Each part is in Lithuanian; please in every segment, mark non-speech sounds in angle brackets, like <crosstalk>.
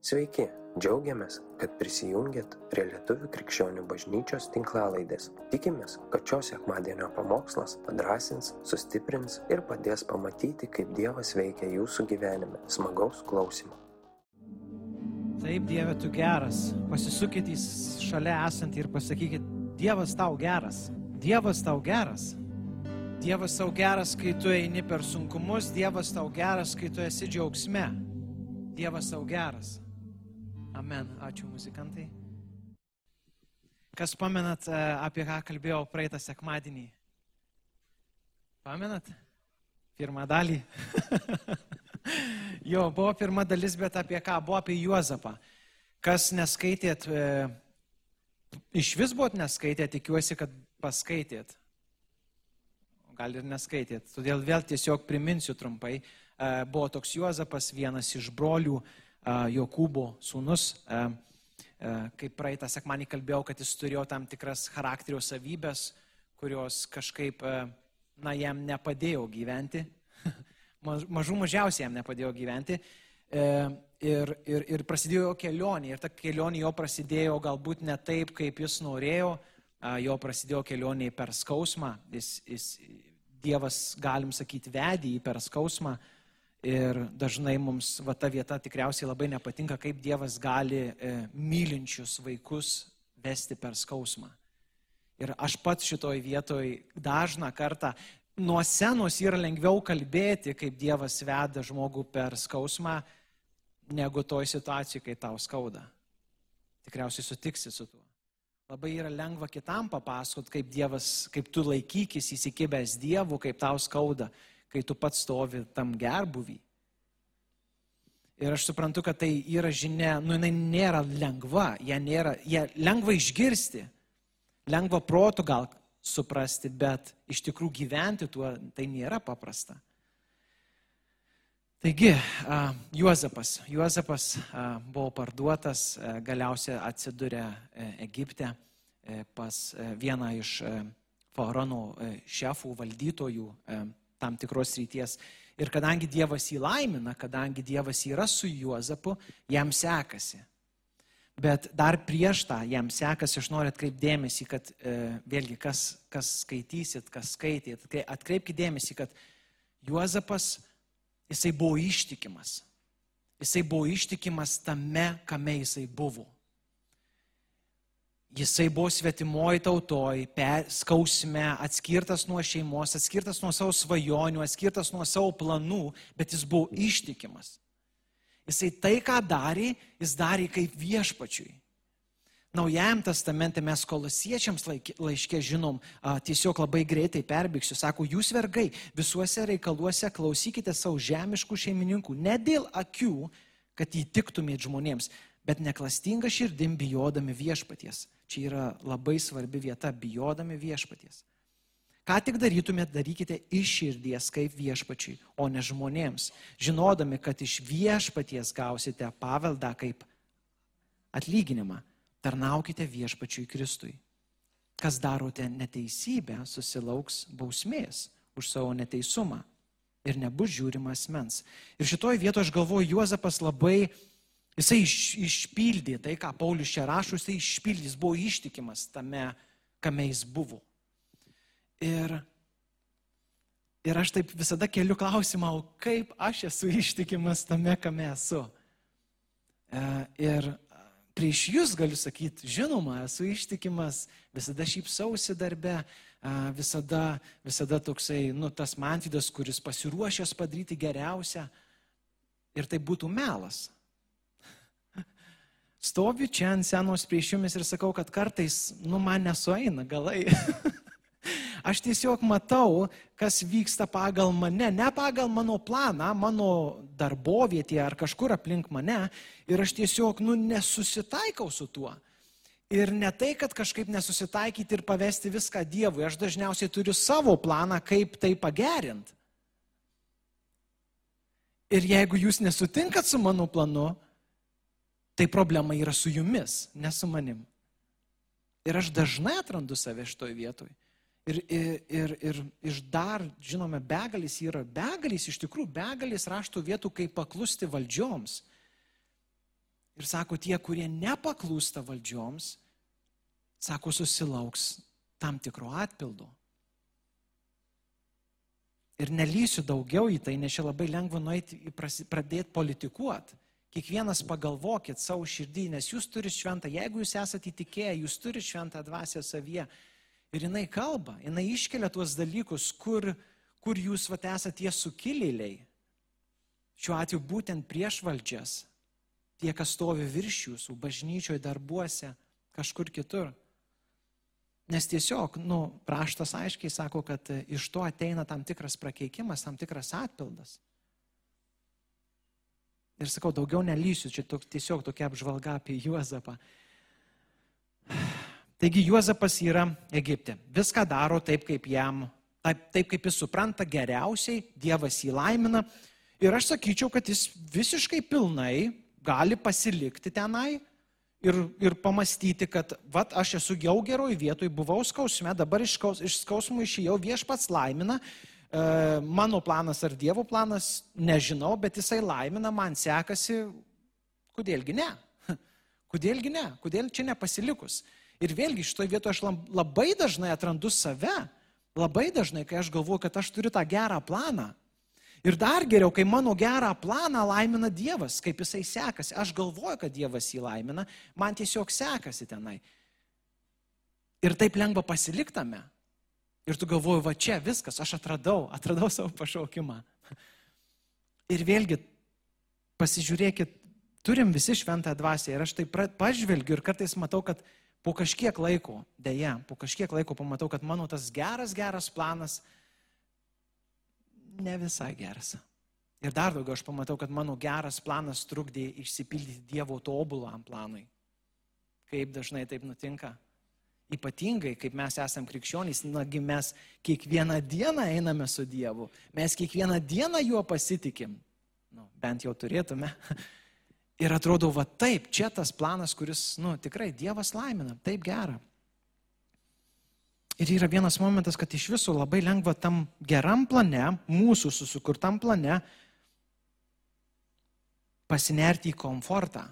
Sveiki, džiaugiamės, kad prisijungiat prie Lietuvių krikščionių bažnyčios tinklalaidės. Tikimės, kad šios sekmadienio pamokslas padrasins, sustiprins ir padės pamatyti, kaip Dievas veikia jūsų gyvenime. Smagaus klausimų. Taip, Dieve, tu geras. Pasisukit į šalia esantį ir pasakykit, Dievas tau geras. Dievas tau geras. Dievas tau geras, kai tu eini per sunkumus, Dievas tau geras, kai tu esi džiaugsme. Dievas tau geras. Amen. Ačiū muzikantai. Kas pamenat, e, apie ką kalbėjau praeitą sekmadienį? Pamenat? Pirmą dalį. <laughs> jo, buvo pirma dalis, bet apie ką? Buvo apie Juozapą. Kas neskaitėt, e, iš vis buvot neskaitę, tikiuosi, kad paskaitėt. Gal ir neskaitėt. Todėl vėl tiesiog priminsiu trumpai. E, buvo toks Juozapas, vienas iš brolių, Jokūbo sūnus. Kaip praeitą sekmanį kalbėjau, kad jis turėjo tam tikras charakterio savybės, kurios kažkaip, na, jam nepadėjo gyventi. <laughs> Mažų mažiausiai jam nepadėjo gyventi. E, ir, ir, ir prasidėjo kelionė. Ir ta kelionė jo prasidėjo galbūt ne taip, kaip jis norėjo. Jo prasidėjo kelionė per skausmą. Jis, jis, dievas, galim sakyti, vedė jį per skausmą. Ir dažnai mums va ta vieta tikriausiai labai nepatinka, kaip Dievas gali e, mylinčius vaikus vesti per skausmą. Ir aš pats šitoj vietoj dažną kartą nuo senos yra lengviau kalbėti, kaip Dievas veda žmogų per skausmą, negu toj situacijai, kai tau skauda. Tikriausiai sutiksi su tuo. Labai yra lengva kitam papasakot, kaip Dievas, kaip tu laikykis įsikibęs Dievu, kaip tau skauda kai tu pats stovi tam gerbuvį. Ir aš suprantu, kad tai yra žinia, nu jinai nėra lengva, ją nėra, ją lengva išgirsti, lengva protų gal suprasti, bet iš tikrųjų gyventi tuo tai nėra paprasta. Taigi, Juozapas. Juozapas buvo parduotas, galiausiai atsidūrė e, Egipte e, pas e, vieną iš faraono šefų, valdytojų, tam tikros ryties. Ir kadangi Dievas jį laimina, kadangi Dievas yra su Juozapu, jam sekasi. Bet dar prieš tą jam sekasi, aš noriu atkreipdėmėsi, kad e, vėlgi, kas, kas skaitysit, kas skaitėt, atkreipkite dėmesį, kad Juozapas, jisai buvo ištikimas. Jisai buvo ištikimas tame, kame jisai buvo. Jisai buvo svetimoji tautoj, skausme, atskirtas nuo šeimos, atskirtas nuo savo svajonių, atskirtas nuo savo planų, bet jis buvo ištikimas. Jisai tai, ką darė, jis darė kaip viešpačiui. Naujajam testamente mes kolosiečiams laiškė žinom, tiesiog labai greitai perbėgsiu, sako, jūs vergai visuose reikaluose klausykite savo žemiškų šeimininkų, ne dėl akių, kad įtiktumėt žmonėms, bet neklastinga širdim bijodami viešpaties. Čia yra labai svarbi vieta, bijodami viešpaties. Ką tik darytumėt, darykite iš širdies kaip viešpačiui, o ne žmonėms, žinodami, kad iš viešpaties gausite paveldą kaip atlyginimą. Tarnaukite viešpačiui Kristui. Kas darote neteisybę, susilauks bausmės už savo neteisumą ir nebus žiūrimas mens. Ir šitoj vietoje aš galvoju, Juozapas labai Jisai iš, išpildė tai, ką Paulius čia rašo, jisai išpildė, jis buvo ištikimas tame, kame jis buvo. Ir, ir aš taip visada keliu klausimą, o kaip aš esu ištikimas tame, kame esu. E, ir prieš jūs galiu sakyti, žinoma, esu ištikimas, visada šypsausi darbe, e, visada, visada toksai, nu, tas mantydas, kuris pasiruošęs padaryti geriausią. Ir tai būtų melas. Stoviu čia ant senos prieš jumis ir sakau, kad kartais, nu, man nesueina galai. <laughs> Aš tiesiog matau, kas vyksta pagal mane, ne pagal mano planą, mano darbovietį ar kažkur aplink mane. Ir aš tiesiog, nu, nesusitaikau su tuo. Ir ne tai, kad kažkaip nesusitaikyti ir pavesti viską Dievui. Aš dažniausiai turiu savo planą, kaip tai pagerinti. Ir jeigu jūs nesutinkat su mano planu, tai problema yra su jumis, ne su manim. Ir aš dažnai atrandu save šitoj vietoj. Ir, ir, ir, ir iš dar, žinome, begalis yra, begalis iš tikrųjų, begalis raštų vietų, kaip paklusti valdžioms. Ir sako, tie, kurie nepaklūsta valdžioms, sako, susilauks tam tikro atpildo. Ir nelysiu daugiau į tai, nes čia labai lengva nueiti, pradėti politikuoti. Kiekvienas pagalvokit savo širdį, nes jūs turite šventą, jeigu jūs esate įtikėję, jūs turite šventą dvasę savyje. Ir jinai kalba, jinai iškelia tuos dalykus, kur, kur jūs vat, esate tie sukilėliai. Šiuo atveju būtent prieš valdžias, tie, kas stovi virš jūsų, bažnyčioje, darbuose, kažkur kitur. Nes tiesiog, nu, praštas aiškiai sako, kad iš to ateina tam tikras prakeikimas, tam tikras atpildas. Ir sakau, daugiau nelysiu, čia tok, tiesiog tokia apžvalga apie Juozapą. Taigi Juozapas yra Egipte. Viską daro taip, kaip jam, taip, taip kaip jis supranta geriausiai, Dievas jį laimina. Ir aš sakyčiau, kad jis visiškai pilnai gali pasilikti tenai ir, ir pamastyti, kad, va, aš esu jau geroj vietoj, buvau skausme, dabar iš, skaus, iš skausmų išėjau, viešpats laimina, mano planas ar Dievo planas, nežinau, bet jisai laimina, man sekasi, kodėlgi ne? <laughs> Kodėlgi ne? Kodėl čia nepasilikus? Ir vėlgi šitoje vietoje aš labai dažnai atrandu save, labai dažnai, kai aš galvoju, kad aš turiu tą gerą planą. Ir dar geriau, kai mano gerą planą laimina Dievas, kaip jisai sekasi. Aš galvoju, kad Dievas jį laimina, man tiesiog sekasi tenai. Ir taip lengva pasiliktame. Ir tu galvoji, va čia viskas, aš atradau, atradau savo pašaukimą. Ir vėlgi, pasižiūrėkit, turim visi šventą dvasę ir aš tai pažvelgiu ir kartais matau, kad po kažkiek laiko, dėja, po kažkiek laiko pamatau, kad mano tas geras, geras planas ne visai geras. Ir dar daugiau aš pamatau, kad mano geras planas trukdė išsipildyti Dievo tobulam planui. Kaip dažnai taip nutinka? Ypatingai, kaip mes esame krikščionys, nagi mes kiekvieną dieną einame su Dievu, mes kiekvieną dieną juo pasitikim. Nu, bent jau turėtume. <laughs> Ir atrodo, va taip, čia tas planas, kuris, nu, tikrai Dievas laimina, taip gera. Ir yra vienas momentas, kad iš viso labai lengva tam geram plane, mūsų susikurtam plane, pasinerti į komfortą.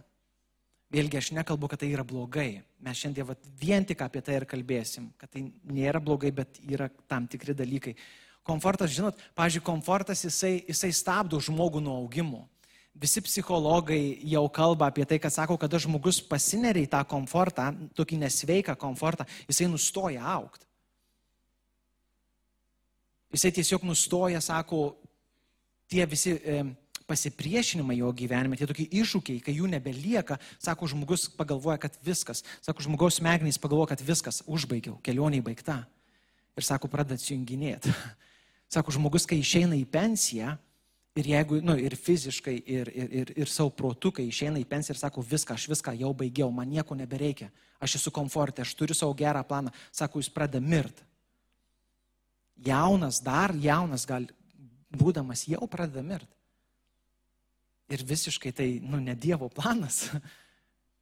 Vėlgi aš nekalbu, kad tai yra blogai. Mes šiandien vat, vien tik apie tai ir kalbėsim, kad tai nėra blogai, bet yra tam tikri dalykai. Komfortas, žinot, pažiūrėjau, komfortas jisai, jisai stabdo žmogų nuo augimo. Visi psichologai jau kalba apie tai, kad sako, kada žmogus pasineria į tą komfortą, tokį nesveiką komfortą, jisai nustoja aukti. Jisai tiesiog nustoja, sako, tie visi... E, pasipriešinimai jo gyvenime, tie tokie iššūkiai, kai jų nebelieka, sako žmogus pagalvoja, kad viskas, sako žmogaus smegenys pagalvoja, kad viskas, užbaigiau, kelionė baigta. Ir sako, pradeda atsijunginėti. <laughs> Sako žmogus, kai išeina į pensiją, ir jeigu, nu, ir fiziškai, ir, ir, ir, ir savo protu, kai išeina į pensiją ir sako, viską, aš viską jau baigiau, man nieko nebereikia, aš esu komfortė, aš turiu savo gerą planą, sako, jis pradeda mirt. Jaunas, dar jaunas, gal būdamas, jau pradeda mirt. Ir visiškai tai, nu, ne Dievo planas.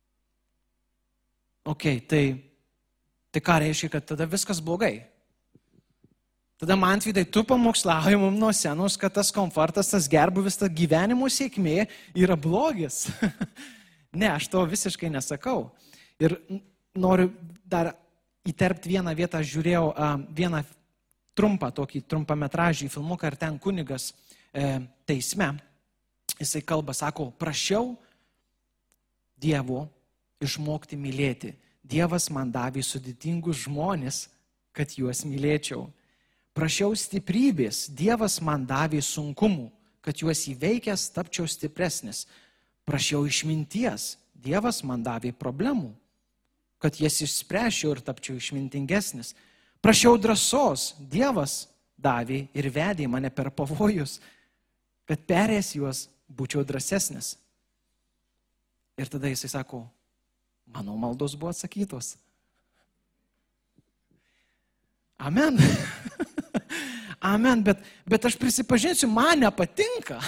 <laughs> ok, tai, tai ką reiškia, kad tada viskas blogai. Tada man atvidai, tu pamokslauji mums nuo senos, kad tas komfortas, tas gerbuvis, ta gyvenimo sėkmė yra blogis. <laughs> ne, aš to visiškai nesakau. Ir noriu dar įterpti vieną vietą, aš žiūrėjau uh, vieną trumpą, tokį trumpametražį filmuką ir ten kunigas e, teisme jisai kalba, sako, prašiau Dievo išmokti mylėti. Dievas man davė sudėtingus žmonės, kad juos mylėčiau. Prašiau stiprybės, Dievas man davė sunkumų, kad juos įveikęs tapčiau stipresnis. Prašiau išminties, Dievas man davė problemų, kad jas išspręšiau ir tapčiau išmintingesnis. Prašiau drąsos, Dievas davė ir vedė mane per pavojus, kad perės juos būčiau drąsesnis. Ir tada jisai sako, mano maldos buvo atsakytos. Amen. <laughs> Amen, bet, bet aš prisipažinsiu, man nepatinka.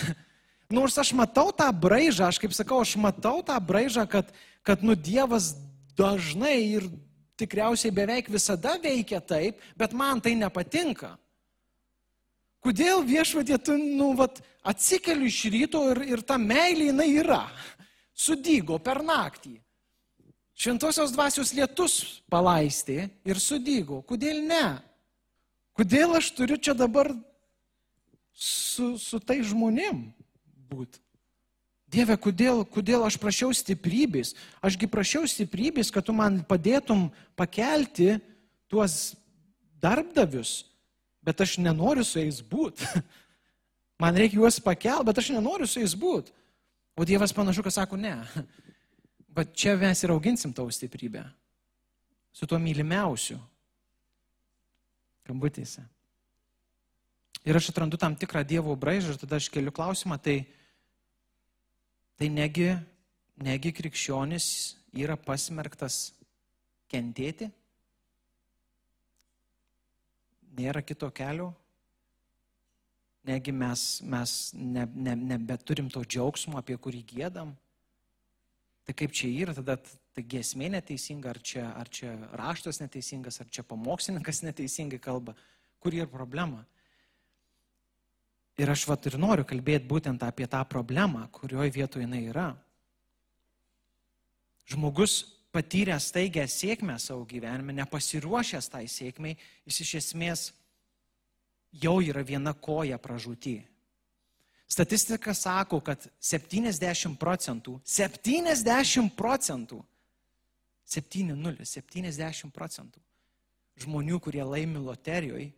Nors aš matau tą braižą, aš kaip sakau, aš matau tą braižą, kad, kad nu Dievas dažnai ir tikriausiai beveik visada veikia taip, bet man tai nepatinka. Kodėl viešpatė, tu, nu, vat, atsikeliu iš ryto ir, ir ta meilė jinai yra. sudygo per naktį. Šventosios dvasios lietus palaistė ir sudygo. Kodėl ne? Kodėl aš turiu čia dabar su, su tai žmonėm būti? Dieve, kodėl, kodėl aš prašiau stiprybės? Ašgi prašiau stiprybės, kad tu man padėtum pakelti tuos darbdavius, bet aš nenoriu su jais būti. <laughs> Man reikia juos pakelti, bet aš nenoriu su jais būti. O Dievas panašu, kad sako, ne. <laughs> Bet čia mes ir auginsim tavo stiprybę. Su tuo mylimiausiu. Kambutėse. Ir aš atrandu tam tikrą Dievo braižą ir tada aš keliu klausimą, tai, tai negi, negi krikščionis yra pasmerktas kentėti? Nėra kito kelio? Negi mes, mes ne, ne, nebeturim to džiaugsmo, apie kurį gėdam? Tai kaip čia yra, tada tai giesmė neteisinga, ar čia, ar čia raštas neteisingas, ar čia pamokslininkas <laughs> neteisingai kalba, kur yra problema. Ir aš vat ir noriu kalbėti būtent apie tą problemą, kurioje vietoje jinai yra. Žmogus patyręs taigę sėkmę savo gyvenime, nepasiruošęs tai sėkmiai, jis iš esmės jau yra viena koja pražūti. Statistika sako, kad 70 procentų, 70 procentų, 7-0, 70 procentų žmonių, kurie laimi loterijoje,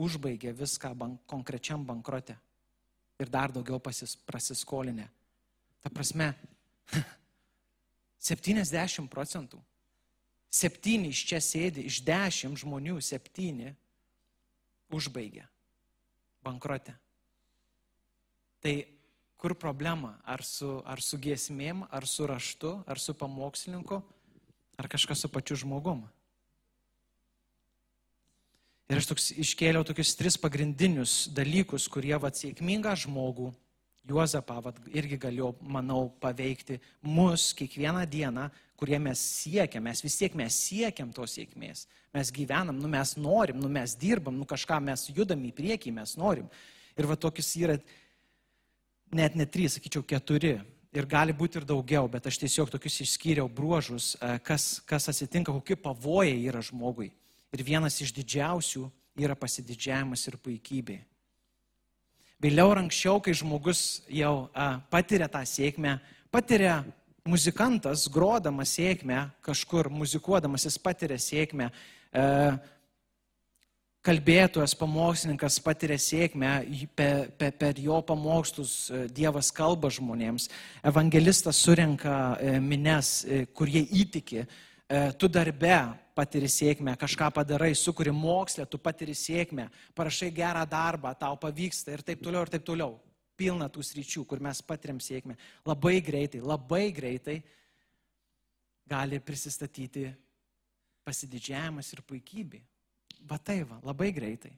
užbaigia viską bank, konkrečiam bankrote ir dar daugiau pasis, prasiskolinę. Ta prasme, <laughs> 70 procentų. Septyni iš čia sėdi, iš dešimt žmonių septyni užbaigia bankrote. Tai kur problema? Ar su, ar su giesmėm, ar su raštu, ar su pamokslininku, ar kažkas su pačiu žmogum? Ir aš toks, iškėliau tokius tris pagrindinius dalykus, kurie vad sėkmingą žmogų Juozapą vat, irgi galiu, manau, paveikti mus kiekvieną dieną, kurie mes siekiam, mes vis tiek mes siekiam tos sėkmės. Mes gyvenam, nu mes norim, nu mes dirbam, nu kažką mes judam į priekį, mes norim. Ir va tokius yra net ne trys, sakyčiau, keturi. Ir gali būti ir daugiau, bet aš tiesiog tokius išskyriau bruožus, e, kas, kas atsitinka, kokie pavojai yra žmogui. Ir vienas iš didžiausių yra pasididžiavimas ir puikybė. Vėliau ar anksčiau, kai žmogus jau a, patiria tą sėkmę, patiria muzikantas, grodamas sėkmę, kažkur muzikuodamas jis patiria sėkmę, e, kalbėtojas, pamokslininkas patiria sėkmę, per, per, per jo pamokslus e, Dievas kalba žmonėms, evangelistas surenka e, mines, e, kurie įtiki, tu darbe patiri sėkmę, kažką padarai, sukuri mokslę, tu patiri sėkmę, parašai gerą darbą, tau pavyksta ir taip toliau, ir taip toliau. Pilna tų sričių, kur mes patiriam sėkmę. Labai greitai, labai greitai gali prisistatyti pasididžiavimas ir puikybė. Va tai va, labai greitai.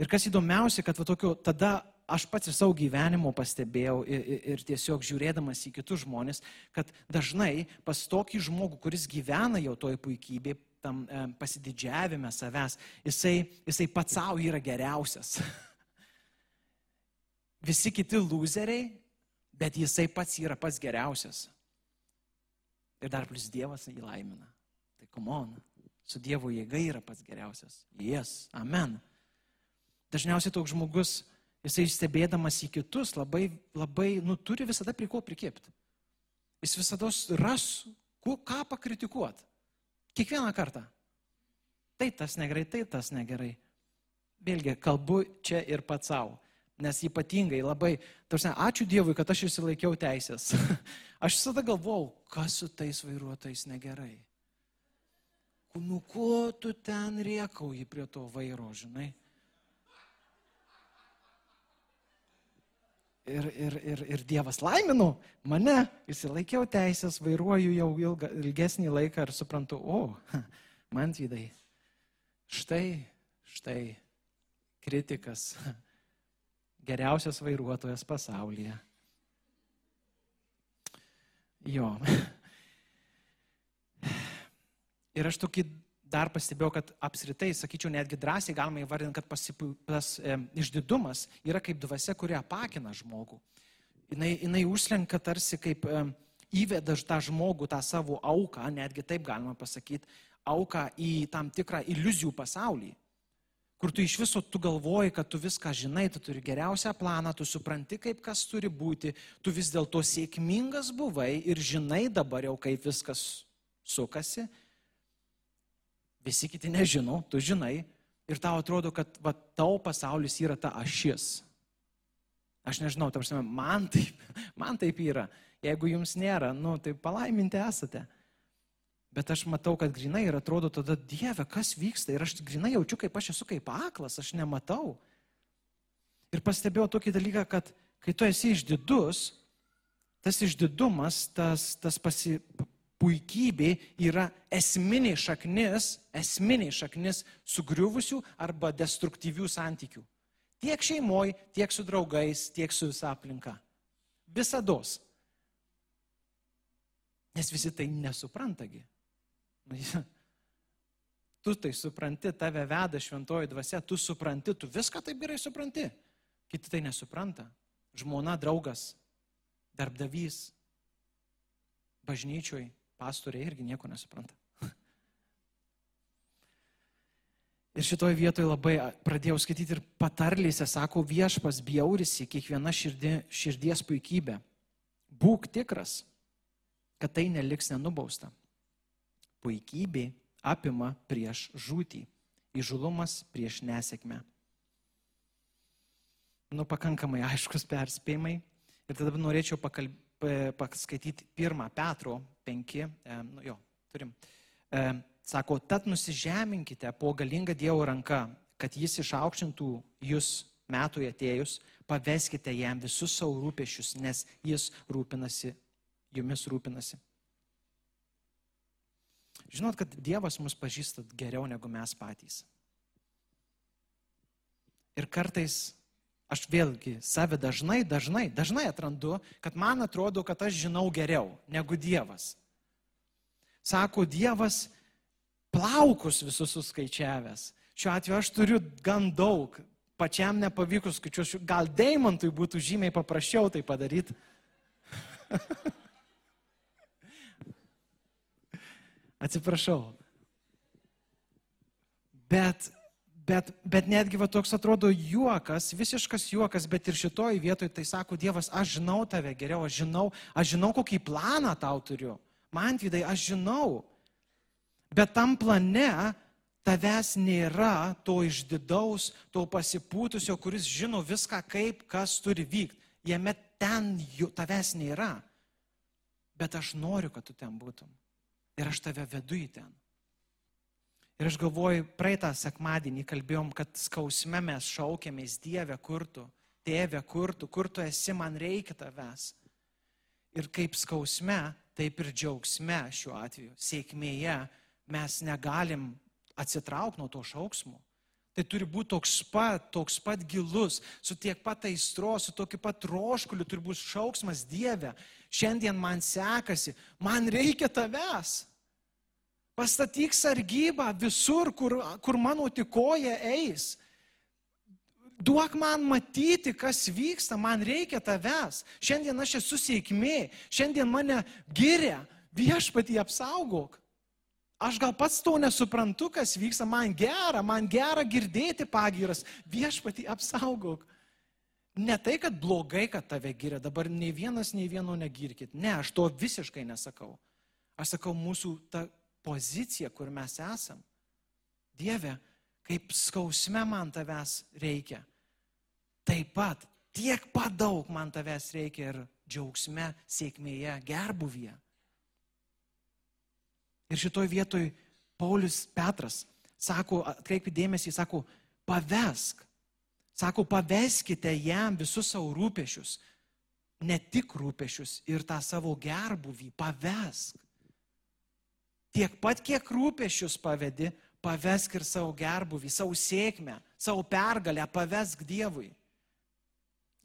Ir kas įdomiausia, kad va tokiu, tada aš pats ir savo gyvenimo pastebėjau ir, ir, ir tiesiog žiūrėdamas į kitus žmonės, kad dažnai pas tokį žmogų, kuris gyvena jau toj puikybė, tam e, pasididžiavime savęs, jisai, jisai pats savo yra geriausias. <laughs> Visi kiti loseriai, bet jisai pats yra pats geriausias. Ir dar plus Dievas jį laimina. Tai komon, su Dievo jėga yra pats geriausias. Jes, amen. Dažniausiai toks žmogus Jisai stebėdamas į kitus labai, labai, nu, turi visada prie ko prikėpti. Jis visada ras, kuo, ką pakritikuoti. Kiekvieną kartą. Tai tas negerai, tai tas negerai. Vėlgi, kalbu čia ir pats savo. Nes ypatingai labai, tarsi, ačiū Dievui, kad aš išsilaikiau teisės. <laughs> aš visada galvau, kas su tais vairuotojais negerai. Nu, ko tu ten riekauji prie to vairo, žinai? Ir, ir, ir, ir Dievas laiminu mane, įsilaikiau teisės, vairuoju jau ilga, ilgesnį laiką ir suprantu, o, <laughs> man vydai, štai, štai, kritikas, <laughs> geriausias vairuotojas pasaulyje. Jo. <laughs> Ir aš tokį dar pastebėjau, kad apskritai, sakyčiau, netgi drąsiai galima įvardinti, kad pasipas e, išdidumas yra kaip dvasia, kuri apakina žmogų. jinai, jinai užslenka tarsi kaip e, įveda tą žmogų, tą savo auką, netgi taip galima pasakyti, auką į tam tikrą iliuzijų pasaulį kur tu iš viso tu galvoji, kad tu viską žinai, tu turi geriausią planą, tu supranti, kaip kas turi būti, tu vis dėlto sėkmingas buvai ir žinai dabar jau, kaip viskas sukasi. Visi kiti nežino, tu žinai ir tau atrodo, kad va, tau pasaulis yra ta ašis. Aš nežinau, tarsi, man taip, <laughs> man taip yra. Jeigu jums nėra, nu, tai palaiminti esate. Bet aš matau, kad grinai ir atrodo tada, Dieve, kas vyksta. Ir aš grinai jaučiu, kaip aš esu kaip aklas, aš nematau. Ir pastebėjau tokį dalyką, kad kai tu esi išdidus, tas išdidumas, tas, tas pasi, puikybė yra esminė šaknis, esminė šaknis sugriuvusių arba destruktyvių santykių. Tiek šeimoje, tiek su draugais, tiek su visa aplinka. Visados. Nes visi tai nesuprantagi. <laughs> Tu tai supranti, tave veda šventoji dvasia, tu supranti, tu viską taip gerai supranti. Kiti tai nesupranta. Žmona, draugas, darbdavys, bažnyčioj, pastoriai irgi nieko nesupranta. <laughs> Ir šitoje vietoje labai pradėjau skaityti ir patarlėse, sako, viešpas bjaurisi kiekviena širdie, širdies puikybė. Būk tikras, kad tai neliks nenubausta puikybė apima prieš žūtį, įžulumas prieš nesėkmę. Nu, pakankamai aiškus perspėjimai. Ir tada norėčiau pakalb... paskaityti pirmą Petro 5, e, nu, jo, turim. E, sako, tad nusižeminkite po galingą Dievo ranką, kad jis išaukštintų jūs metui atėjus, paveskite jam visus savo rūpešius, nes jis rūpinasi, jumis rūpinasi. Žinot, kad Dievas mus pažįsta geriau negu mes patys. Ir kartais aš vėlgi save dažnai, dažnai, dažnai atrandu, kad man atrodo, kad aš žinau geriau negu Dievas. Sako, Dievas plaukus visus suskaičiavęs. Šiuo atveju aš turiu gan daug, pačiam nepavykus skaičiuosiu, gal Deimantui būtų žymiai paprasčiau tai padaryti. <laughs> Atsiprašau. Bet, bet, bet netgi va toks atrodo juokas, visiškas juokas, bet ir šitoj vietoj tai sako Dievas, aš žinau tave geriau, aš žinau, aš žinau, kokį planą tau turiu. Man vidai, aš žinau. Bet tam plane tavęs nėra to išdidaus, to pasipūtusio, kuris žino viską, kaip kas turi vykti. Jame ten jų, tavęs nėra. Bet aš noriu, kad tu ten būtum ir aš tave vedu į ten. Ir aš galvoju, praeitą sekmadienį kalbėjom, kad skausme mes šaukėmės Dieve, kur tu, Tėve, kur tu, kur tu esi, man reikia tavęs. Ir kaip skausme, taip ir džiaugsme šiuo atveju, sėkmėje mes negalim atsitraukti nuo to šauksmo. Tai turi būti toks pat, toks pat gilus, su tiek pat aistro, su tokiu pat troškuliu turi būti šauksmas Dieve. Šiandien man sekasi, man reikia tavęs. Pastatyk sargybą visur, kur, kur mano tikoja eis. Duok man matyti, kas vyksta, man reikia tavęs. Šiandien aš esu sėkmė, šiandien mane giria, viešpatį apsaugok. Aš gal pats to nesuprantu, kas vyksta, man gera, man gera girdėti pagiras, viešpatį apsaugok. Ne tai, kad blogai, kad tave giria, dabar nei vienas, nei vieno negirkit. Ne, aš to visiškai nesakau. Aš sakau, mūsų ta pozicija, kur mes esam. Dieve, kaip skausme man tavęs reikia. Taip pat, tiek pat daug man tavęs reikia ir džiaugsme, sėkmėje, gerbuvyje. Ir šitoj vietoj Paulius Petras sako, atkreipkite dėmesį, sako, pavesk. Sako, paveskite jam visus savo rūpešius. Ne tik rūpešius ir tą savo gerbuvį, pavesk. Tiek pat, kiek rūpešius pavedi, pavesk ir savo gerbuvį, savo sėkmę, savo pergalę, pavesk Dievui.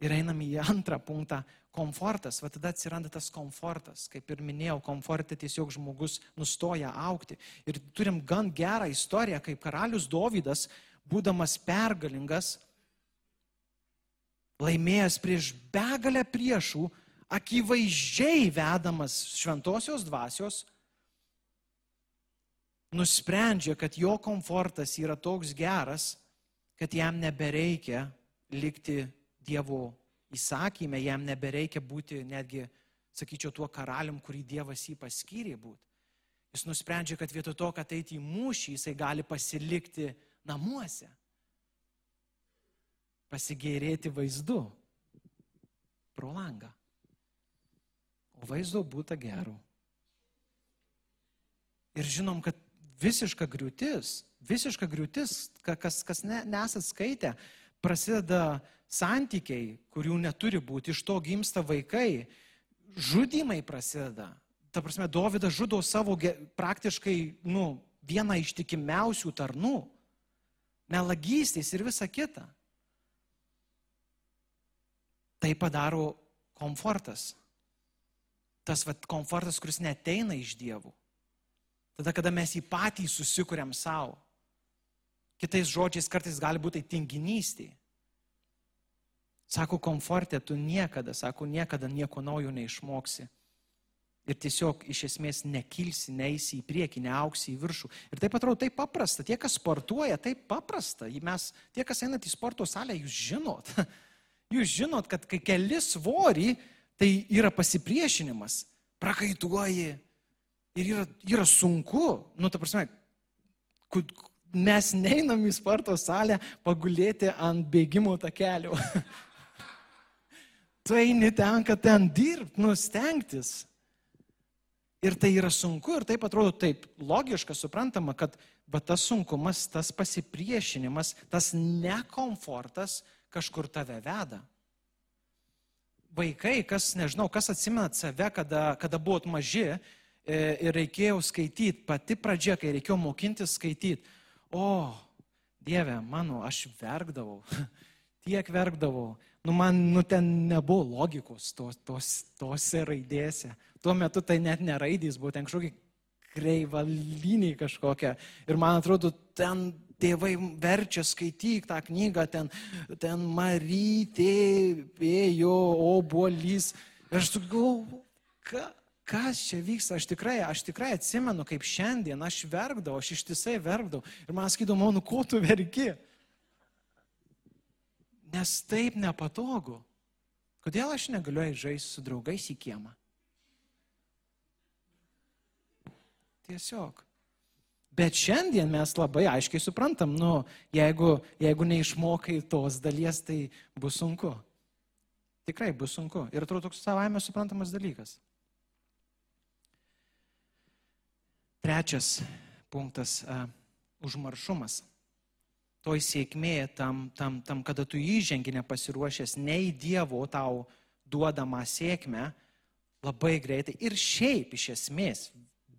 Ir einam į antrą punktą komfortas, va tada atsiranda tas komfortas. Kaip ir minėjau, komforte tiesiog žmogus nustoja aukti. Ir turim gan gerą istoriją, kaip karalius Dovydas, būdamas pergalingas, laimėjęs prieš begalę priešų, akivaizdžiai vedamas šventosios dvasios, nusprendžia, kad jo komfortas yra toks geras, kad jam nebereikia likti Dievo įsakymę, jam nebereikia būti netgi, sakyčiau, tuo karalium, kurį Dievas jį paskyrė būti. Jis nusprendžia, kad vietoj to, kad eiti į mūšį, jisai gali pasilikti namuose, pasigėrėti vaizdu pro langą. O vaizdo būtų gero. Ir žinom, kad visiška griūtis, visiška griūtis, kas, kas ne, nesat skaitę, prasideda santykiai, kurių neturi būti, iš to gimsta vaikai, žudimai prasideda. Ta prasme, Dovydas žudo savo praktiškai, nu, vieną iš tikimiausių tarnų, melagystės ir visa kita. Tai padaro komfortas. Tas vat, komfortas, kuris neteina iš dievų. Tada, kada mes jį patys susikūrėm savo. Kitais žodžiais kartais gali būti tai tinginystė. Sako, komfortė tu niekada, sako, niekada nieko naujo neišmoksi. Ir tiesiog iš esmės nekilsi, neįsi į priekį, neauksi į viršų. Ir taip atrodo, taip paprasta. Tie, kas sportuoja, taip paprasta. Mes, tie, kas einat į sporto salę, jūs žinot. <laughs> Jūs žinot, kad kai keli svorį, tai yra pasipriešinimas. Prakaituoji, Ir yra, yra sunku, nu, ta prasme, mes neinam į sporto salę pagulėti ant bėgimo takelio. <laughs> tu eini ten, kad ten dirbti, nustengtis. Ir tai yra sunku ir taip atrodo taip logiška, suprantama, kad va, tas sunkumas, tas pasipriešinimas, tas nekomfortas kažkur tave veda. Vaikai, kas nežinau, kas atsimenat save, kada, kada buvot maži E, ir reikėjo skaityti, pati pradžia, kai reikėjo mokintis skaityti. O, Dieve, mano, aš verkdavau, <laughs> tiek verkdavau. Nu, man, nu, ten nebuvo logikos tos, tos, tose raidėse. Tuo metu tai net neraidys, buvo ten kažkokie kreivaliniai kažkokia. Ir man atrodo, ten tėvai verčia skaityk tą knygą, ten, ten Marytė, vėjo, obuolys. Ir aš sakau, ką, kas čia vyksta, aš tikrai, aš tikrai atsimenu, kaip šiandien aš verkdavau, aš ištisai verkdavau. Ir man sakydavo, nu ko tu verki? Nes taip nepatogu. Kodėl aš negaliu žaisti su draugais į kiemą? Tiesiog. Bet šiandien mes labai aiškiai suprantam, nu, jeigu, jeigu neišmokai tos dalies, tai bus sunku. Tikrai bus sunku. Ir atrodo toks savaime suprantamas dalykas. Trečias punktas - užmaršumas. Toj sėkmė tam, tam, tam, kada tu įžengi nepasiruošęs ne į Dievo tau duodamą sėkmę, labai greitai ir šiaip iš esmės,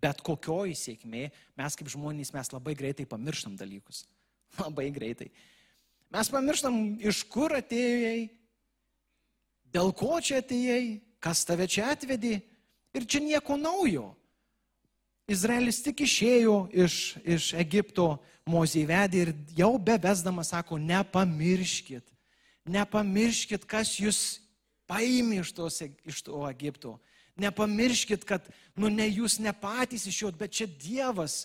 bet kokioji sėkmė, mes kaip žmonės, mes labai greitai pamirštam dalykus. <laughs> Labai greitai. Mes pamirštam, iš kur atėjai, dėl ko čia atėjai, kas tave čia atvedė ir čia nieko naujo. Izraelis tik išėjo iš, iš Egipto, Mozė įvedė ir jau bevesdamas sako, nepamirškit, nepamirškit, kas jūs paėmė iš, tos, iš to Egipto. Nepamirškit, kad, nu, ne jūs ne patys iš jo, bet čia Dievas,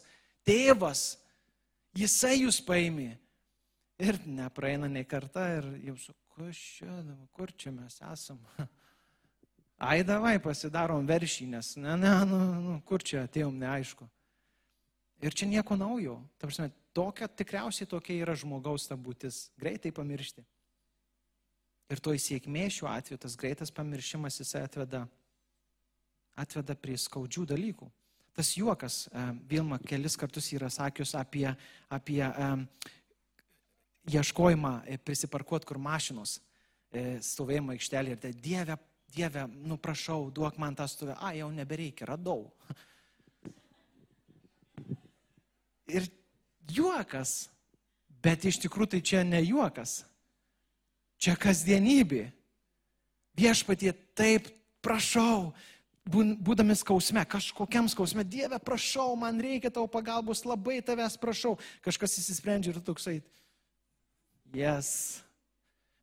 tėvas, jisai jūs paėmė. Ir nepraeina nei kartą ir jau su, kas čia, kur čia mes esame. <laughs> Ai, davai pasidarom veršį, nes, ne, ne, nu, nu, kur čia atėjom, neaišku. Ir čia nieko naujo. Ta prasme, tokia, tikriausiai tokia yra žmogaus ta būtis - greitai pamiršti. Ir to įsėkmė šiuo atveju, tas greitas pamiršimas, jisai atveda, atveda prie skaudžių dalykų. Tas juokas, e, Vilma kelis kartus yra sakius apie, apie um, ieškojimą e, prisiparkuoti kur mašinos stovėjimo aikštelė ir tai Dieve Dieve, nu prašau, duok man tą stovę. A, jau nebereikia, radau. Ir juokas, bet iš tikrųjų tai čia ne juokas. Čia kasdienybė. Viešpatie, taip, prašau, būdami skausme, kažkokiam skausme, Dieve, prašau, man reikia tavo pagalbos, labai tavęs prašau. Kažkas įsisprendžia ir toksai, jas. Yes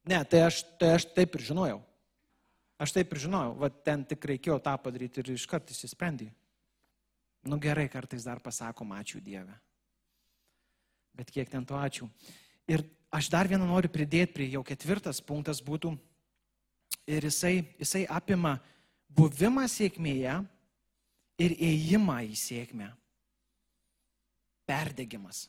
Ne, tai aš, tai aš taip ir žinojau. Aš taip ir žinojau, va ten tik reikėjo tą padaryti ir iškart įsisprendė. Nu gerai, kartais dar pasakom ačiū Dieve. Bet kiek ten to ačiū. Ir aš dar vieną noriu pridėti prie jau ketvirtas punktas būtų. Ir jisai, jisai apima buvimą sėkmėje ir ėjimą į sėkmę. Perdegimas.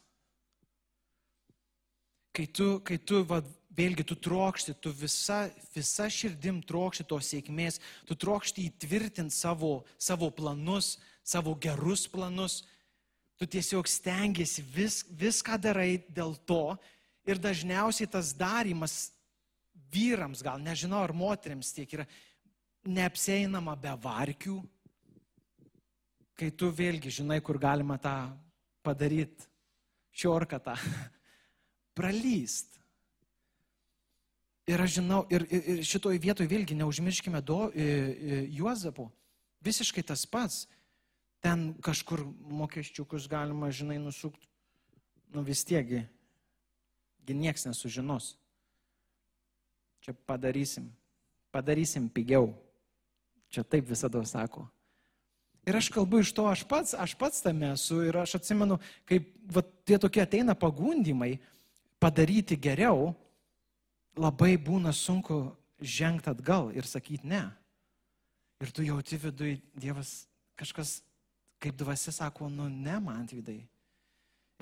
Kai tu, kai tu va, vėlgi tu trokšti, tu visa, visa širdim trokšti tos sėkmės, tu trokšti įtvirtinti savo, savo planus, savo gerus planus, tu tiesiog stengiasi, vis, viską darai dėl to ir dažniausiai tas darimas vyrams, gal nežinau, ar moteriams tiek yra neapseinama be varkių, kai tu vėlgi žinai, kur galima tą padaryti, šiorką tą <laughs> pralyst. Ir aš žinau, ir, ir, ir šitoj vietoj vėlgi neužmirškime do, i, i, Juozapo. Visiškai tas pats. Ten kažkur mokesčiukus galima, žinai, nusukti. Nu vis tiekgi, gi nieks nesužinos. Čia padarysim. Padarysim pigiau. Čia taip visada sako. Ir aš kalbu iš to, aš pats, aš pats tame esu ir aš atsimenu, kaip va, tie tokie ateina pagundimai, padaryti geriau, labai būna sunku žengti atgal ir sakyti ne. Ir tu jauti viduje, Dievas kažkas kaip dvasia sako, nu ne man vidai.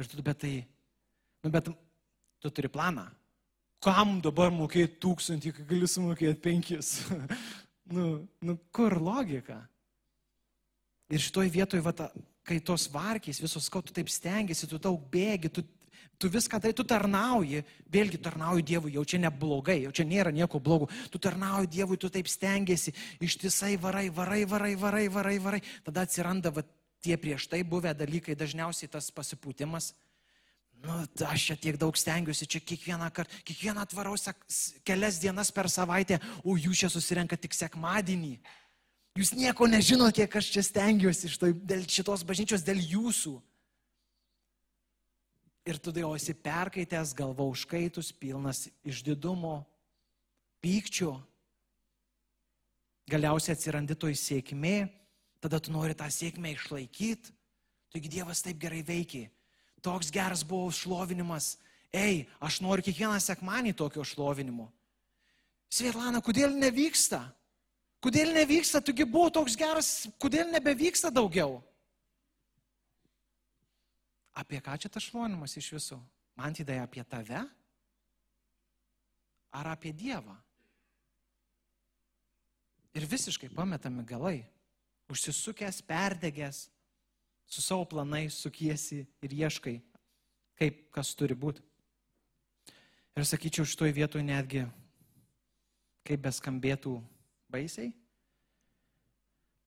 Ir tu, bet tai, nu bet tu turi planą. Kam dabar mokėti tūkstantį, kai gali sumokėti penkis? <laughs> nu, nu, kur logika? Ir šitoj vietoj, va, ta, kai tos varkiais visos, ko tu taip stengiasi, tu daug bėgi, tu tu viską darai, tu tarnauji, vėlgi tarnauji Dievui, jau čia neblogai, jau čia nėra nieko blogo, tu tarnauji Dievui, tu taip stengiasi, ištisai varai, varai, varai, varai, varai, varai, tada atsiranda va, tie prieš tai buvę dalykai, dažniausiai tas pasipūtimas. Nu, aš čia tiek daug stengiuosi, čia kiekvieną kartą, kiekvieną atvarau kelias dienas per savaitę, o jūs čia susirenka tik sekmadienį. Jūs nieko nežinote, kiek aš čia stengiuosi šitoj, dėl šitos bažnyčios, dėl jūsų. Ir tu jau esi perkaitęs, galva užkaitus, pilnas išdidumo, pykčio. Galiausiai atsirandi toj sėkmė, tada tu nori tą sėkmę išlaikyti. Taigi Dievas taip gerai veikia. Toks geras buvo šlovinimas. Ei, aš noriu kiekvieną sekmanį tokio šlovinimo. Svetlana, kodėl nevyksta? Kodėl nevyksta? Tugi buvo toks geras, kodėl nebevyksta daugiau? Apie ką čia tas šlonimas iš visų? Man tai apie tave? Ar apie Dievą? Ir visiškai pametami galai. Užsisukęs, perdegęs, su savo planais sukiesi ir ieškai, kaip kas turi būti. Ir sakyčiau, šitoj vietoj netgi, kaip beskambėtų baisiai,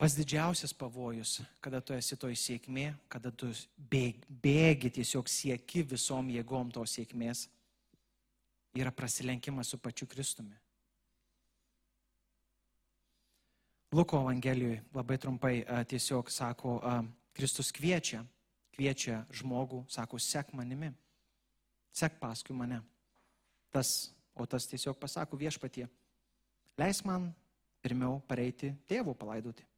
Pas didžiausias pavojus, kada tu esi toj sėkmė, kada tu bėgi, tiesiog sieki visom jėgom tos sėkmės, yra prasilenkimas su pačiu Kristumi. Luko Evangelijoje labai trumpai tiesiog sako, Kristus kviečia, kviečia žmogų, sako, sek manimi, sek paskui mane. Tas, o tas tiesiog pasako viešpatie, leis man pirmiau pareiti tėvų palaidoti.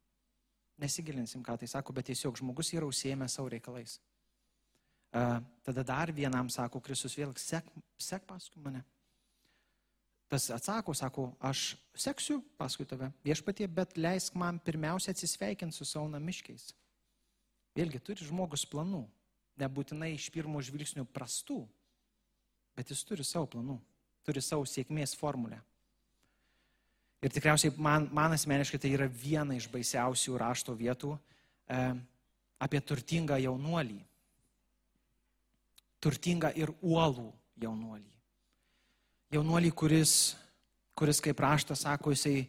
Nesigilinsim, ką tai sako, bet tiesiog žmogus yra užsiemę savo reikalais. Uh, tada dar vienam sako Kristus vėl, sek, sek paskui mane. Tas atsako, sako, aš seksiu paskui tave viešpatie, bet leisk man pirmiausia atsisveikinti su savo namiškiais. Vėlgi turi žmogus planų, nebūtinai iš pirmo žvilgsnio prastų, bet jis turi savo planų, turi savo sėkmės formulę. Ir tikriausiai man, man asmeniškai tai yra viena iš baisiausių rašto vietų e, apie turtingą jaunuolį. Turtingą ir uolų jaunuolį. Jaunuolį, kuris, kuris kaip raštas sako, jisai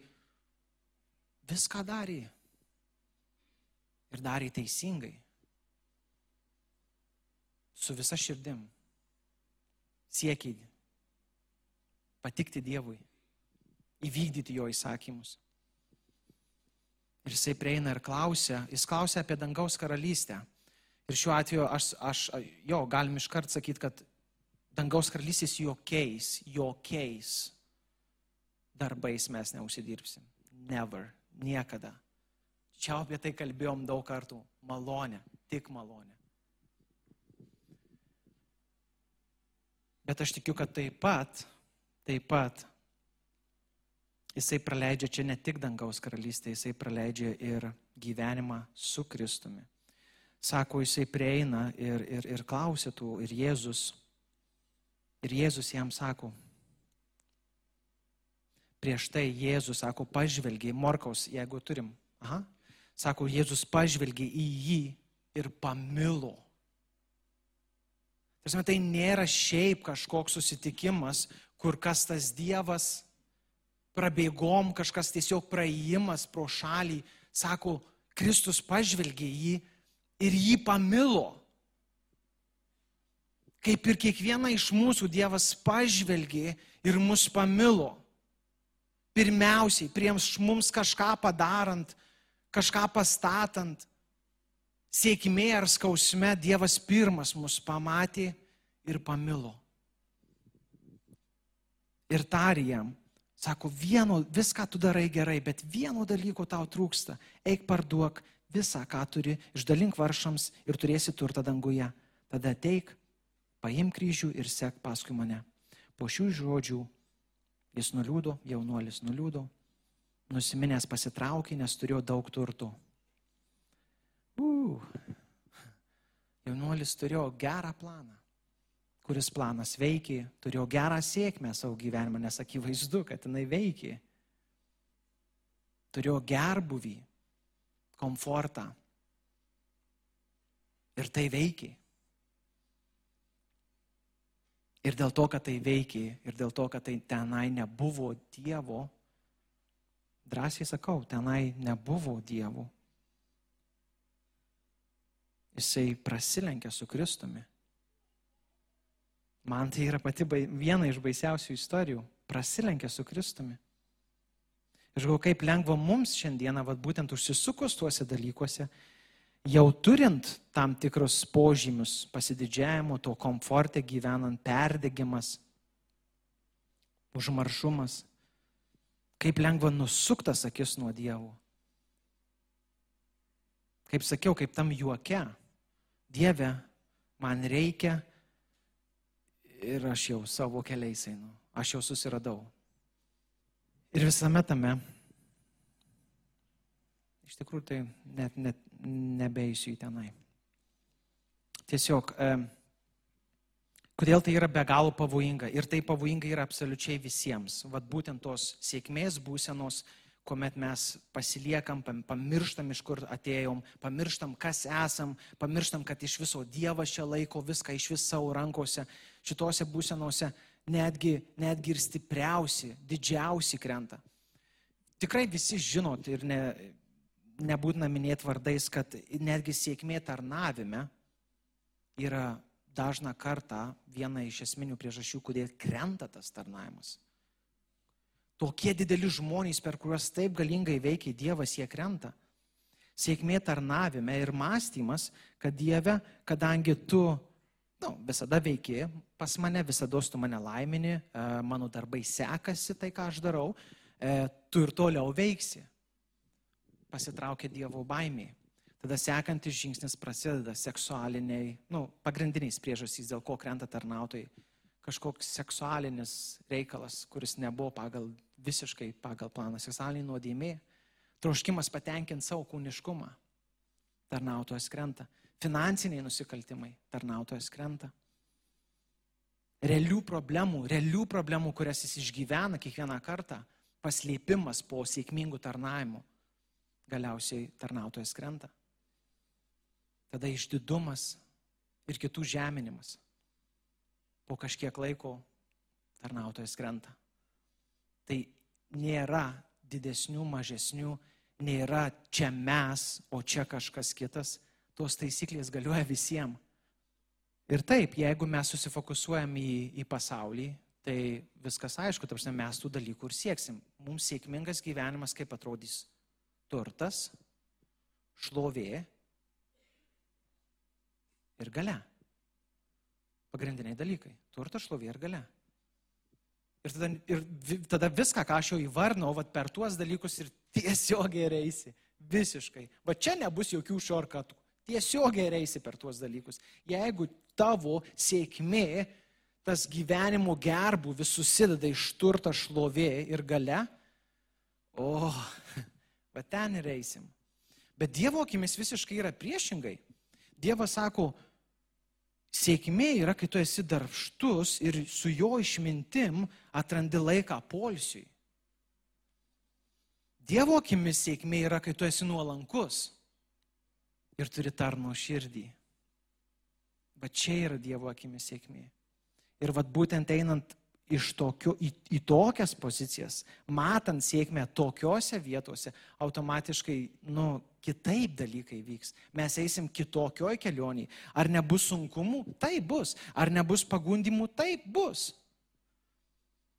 viską darė. Ir darė teisingai. Su visa širdim. Siekiai patikti Dievui įvykdyti jo įsakymus. Ir jisai prieina ir klausia, jis klausia apie dangaus karalystę. Ir šiuo atveju aš, aš jo, galim iškart sakyti, kad dangaus karalystės jokiais, jokiais darbais mes neužsidirbsim. Never. Niekada. Čia apie tai kalbėjom daug kartų. Malonė. Tik malonė. Bet aš tikiu, kad taip pat, taip pat, jisai praleidžia čia ne tik dangaus karalystę, jisai praleidžia ir gyvenimą su Kristumi. Sako, jisai prieina ir, ir, ir klausia tų, ir Jėzus. Ir Jėzus jam sako, prieš tai Jėzus, sako, pažvelgiai, Morkaus, jeigu turim. Aha. Sako, Jėzus pažvelgiai į jį ir pamilo. Tarsi, tai nėra šiaip kažkoks susitikimas, kur kas tas Dievas prabėgom, kažkas tiesiog praėjimas pro šalį. Sako, Kristus pažvelgė jį ir jį pamilo. Kaip ir kiekvieną iš mūsų Dievas pažvelgė ir mus pamilo. Pirmiausiai, prieš mums kažką padarant, kažką pastatant, sėkmė ar skausme Dievas pirmas mus pamatė ir pamilo. Ir tarė jam, sako, vieno, viską tu darai gerai, bet vieno dalyko tau trūksta. Eik parduok visą, ką turi, išdalink varšams ir turėsi turtą danguje. Tada ateik, paimk kryžių ir sek paskui mane. Po šių žodžių Jis nuliūdo, jaunuolis nuliūdo, nusiminęs pasitraukė, nes turėjo daug turtų. Uh, jaunuolis turėjo gerą planą, kuris planas veikė, turėjo gerą sėkmę savo gyvenimą, nes akivaizdu, kad jinai veikė. Turėjo gerbuvį, komfortą. Ir tai veikė. Ir dėl to, kad tai veikė, ir dėl to, kad tai tenai nebuvo Dievo, drąsiai sakau, tenai nebuvo Dievo. Jisai prasilenkė su Kristumi. Man tai yra pati bai, viena iš baisiausių istorijų. Prasilenkė su Kristumi. Ir žinau, kaip lengva mums šiandieną, vad būtent užsisukus tuose dalykuose, jau turint tam tikrus požymius pasididžiavimo, to komforte gyvenant, perdegimas, užmaršumas, kaip lengva nusuktas akis nuo dievų. Kaip sakiau, kaip tam juoke, Dieve, man reikia ir aš jau savo keliais einu, aš jau susiradau. Ir visame tame, iš tikrųjų tai net, net nebeisiu į tenai. Tiesiog, e, kodėl tai yra be galo pavojinga? Ir tai pavojinga yra absoliučiai visiems. Vat būtent tos sėkmės būsenos, kuomet mes pasiliekam, pamirštam, iš kur atėjom, pamirštam, kas esam, pamirštam, kad iš viso Dievas čia laiko viską iš vis savo rankose. Šitose būsenose netgi, netgi ir stipriausi, didžiausi krenta. Tikrai visi žinot ir ne, nebūtina minėti vardais, kad netgi sėkmė tarnavime yra dažna kartą viena iš esminių priežasčių, kodėl krenta tas tarnavimas. Tokie dideli žmonės, per kuriuos taip galingai veikia Dievas, jie krenta. Sėkmė tarnavime ir mąstymas, kad Dieve, kadangi tu nu, visada veiki, pas mane visada tu mane laimini, e, mano darbai sekasi tai, ką aš darau, e, tu ir toliau veiksi pasitraukia Dievo baimiai. Tada sekantis žingsnis prasideda seksualiniai, nu, pagrindiniais priežastys, dėl ko krenta tarnautojai. Kažkoks seksualinis reikalas, kuris nebuvo pagal, visiškai pagal planą, seksualinė nuodėmė, troškimas patenkinti savo kūniškumą, tarnautojas krenta. Finansiniai nusikaltimai, tarnautojas krenta. Realių problemų, realių problemų, kurias jis išgyvena kiekvieną kartą, paslėpimas po sėkmingų tarnavimų galiausiai tarnautojas krenta. Tada išdidumas ir kitų žeminimas. Po kažkiek laiko tarnautojas krenta. Tai nėra didesnių, mažesnių, nėra čia mes, o čia kažkas kitas. Tos taisyklės galioja visiems. Ir taip, jeigu mes susifokusuojam į, į pasaulį, tai viskas aišku, tarsi mes tų dalykų ir sieksim. Mums sėkmingas gyvenimas kaip atrodys turtas, šlovė ir gale. Pagrindiniai dalykai - turtas, šlovė ir gale. Ir tada, ir tada viską, ką aš jau įvarnau, vat, per tuos dalykus ir tiesiogiai reisi. Visiškai. Va čia nebus jokių šorkatų. Tiesiogiai reisi per tuos dalykus. Jeigu tavo sėkmė, tas gyvenimo gerbų vis susideda iš turto šlovė ir gale, o, <laughs> va ten ir eisim. Bet Dievo akimis visiškai yra priešingai. Dievas sako, Sėkmė yra, kai tu esi darbštus ir su jo išmintim atrandi laiką polsiui. Dievo akimis sėkmė yra, kai tu esi nuolankus ir turi tarno širdį. Bet čia yra Dievo akimis sėkmė. Ir vad būtent einant iš tokio, į, į tokias pozicijas, matant sėkmę tokiuose vietose, automatiškai, nu, kitaip dalykai vyks. Mes eisim kitokioj kelioniai. Ar nebus sunkumų? Tai bus. Ar nebus pagundimų? Taip bus.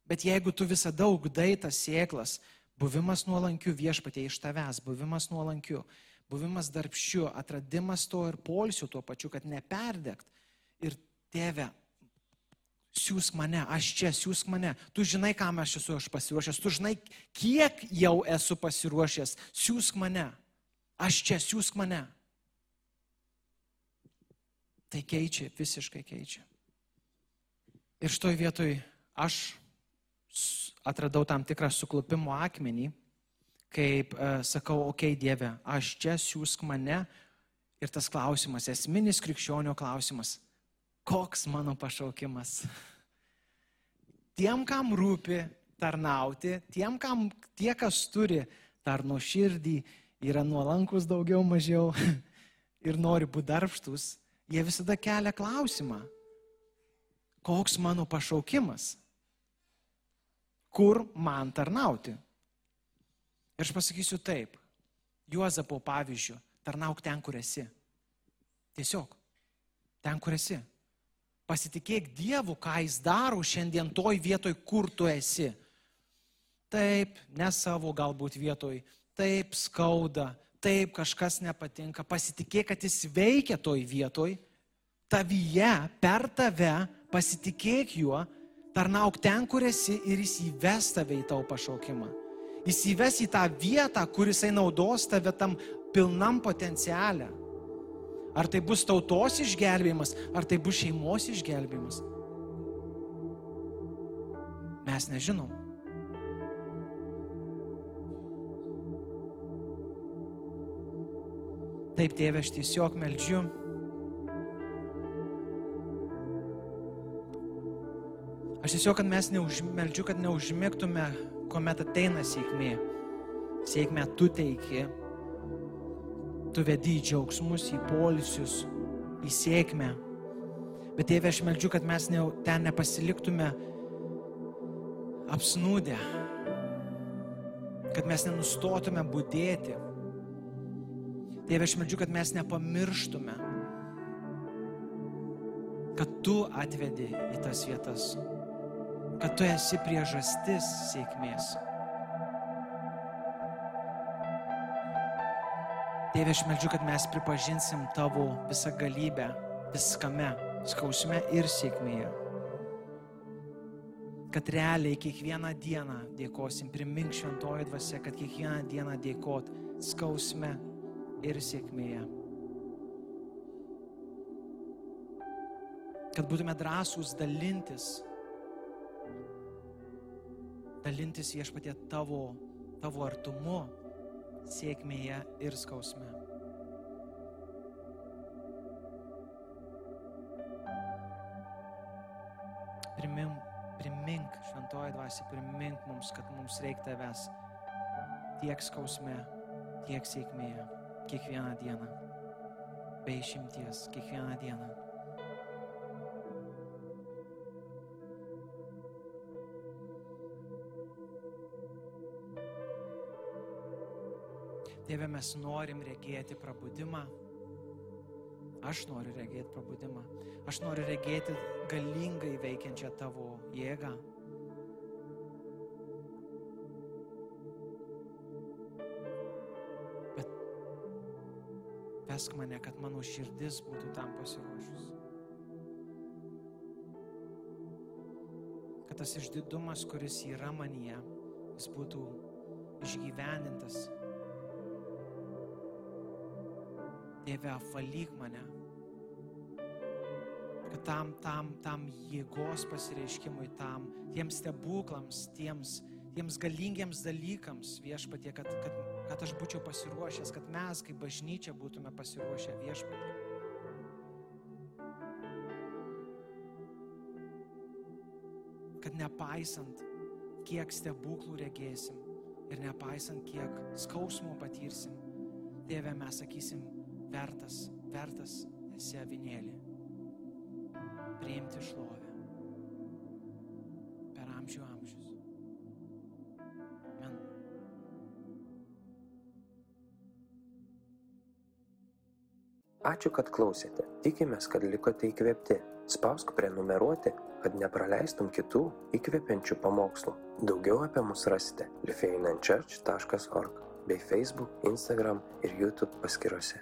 Bet jeigu tu visada ugdai tas sėklas, buvimas nuolankiu viešpatie iš tavęs, buvimas nuolankiu, buvimas darbščiu, atradimas to ir polsiu tuo pačiu, kad neperdegt. Ir tėve, siūsk mane, aš čia, siūsk mane. Tu žinai, kam aš esu aš pasiruošęs, tu žinai, kiek jau esu pasiruošęs, siūsk mane. Aš čia siūsk mane. Tai keičia, visiškai keičia. Ir šitoj vietoj aš atradau tam tikrą suklupimo akmenį, kaip uh, sakau, okei okay, Dieve, aš čia siūsk mane. Ir tas klausimas, esminis krikščionio klausimas, koks mano pašaukimas? Tiem, kam rūpi tarnauti, tiem, kam tie, kas turi tarno širdį, yra nuolankus daugiau mažiau <laughs> ir nori būti darbštus, jie visada kelia klausimą, koks mano pašaukimas, kur man tarnauti. Ir aš pasakysiu taip, Juozapo pavyzdžių, tarnauk ten, kur esi. Tiesiog, ten, kur esi. Pasitikėk Dievu, ką Jis daro šiandien toj vietoj, kur tu esi. Taip, ne savo galbūt vietoj, taip skauda, taip kažkas nepatinka, pasitikėk, kad jis veikia toj vietoj, tavyje, per tave, pasitikėk juo, tarnauk ten, kur esi ir jis įves tave į tavo pašaukimą. Jis įves į tą vietą, kur jisai naudos tave tam pilnam potencialę. Ar tai bus tautos išgelbėjimas, ar tai bus šeimos išgelbėjimas. Mes nežinom. Taip, tėve, aš tiesiog meldžiu. Aš tiesiog, kad mes neužmeldžiu, kad neužmėgtume, kuomet ateina sėkmė. Sėkmė tu teiki. Tu vedi į džiaugsmus, į polisius, į sėkmę. Bet tėve, aš meldžiu, kad mes ne, ten nepasiliktume apsnūdę. Kad mes nenustotume būdėti Tėve, aš meldžiu, kad mes nepamirštume, kad Tu atvedi į tas vietas, kad Tu esi priežastis sėkmės. Tėve, aš meldžiu, kad mes pripažinsim Tavo visą galybę viskame, skausme ir sėkmėje. Kad realiai kiekvieną dieną dėkosim, primink šventoji dvasia, kad kiekvieną dieną dėkot skausme ir sėkmėje. Kad būtume drąsūs dalintis, dalintis viešpatie tavo, tavo artumu, sėkmėje ir skausme. Primink, primink šventoji dvasia, primink mums, kad mums reikia tavęs tiek skausme, tiek sėkmėje kiekvieną dieną. Be išimties, kiekvieną dieną. Tėve, mes norim regėti prabudimą. Aš noriu regėti prabudimą. Aš noriu regėti galingai veikiančią tavo jėgą. vesk mane, kad mano širdis būtų tam pasiruošus. Kad tas išdidumas, kuris yra manyje, jis būtų išgyvenintas. Dieve, apvalyk mane. Kad tam, tam, tam jėgos pasireiškimui, tam, tiems stebuklams, tiems, tiems galingiems dalykams viešpatie, kad, kad, kad aš būčiau pasiruošęs, kad mes kaip bažnyčia būtume pasiruošę viešpatie. Kad nepaisant, kiek stebuklų regėsim ir nepaisant, kiek skausmo patirsim, Dieve, mes sakysim, vertas, vertas esi avinėlį. Priimti šlovę per amžių amžius. Amen. Ačiū, kad klausėte. Tikimės, kad likote įkvėpti. Spausk prenumeruoti, kad nepraleistum kitų įkvepiančių pamokslų. Daugiau apie mus rasite lifeinanchurch.org bei Facebook, Instagram ir YouTube paskyrose.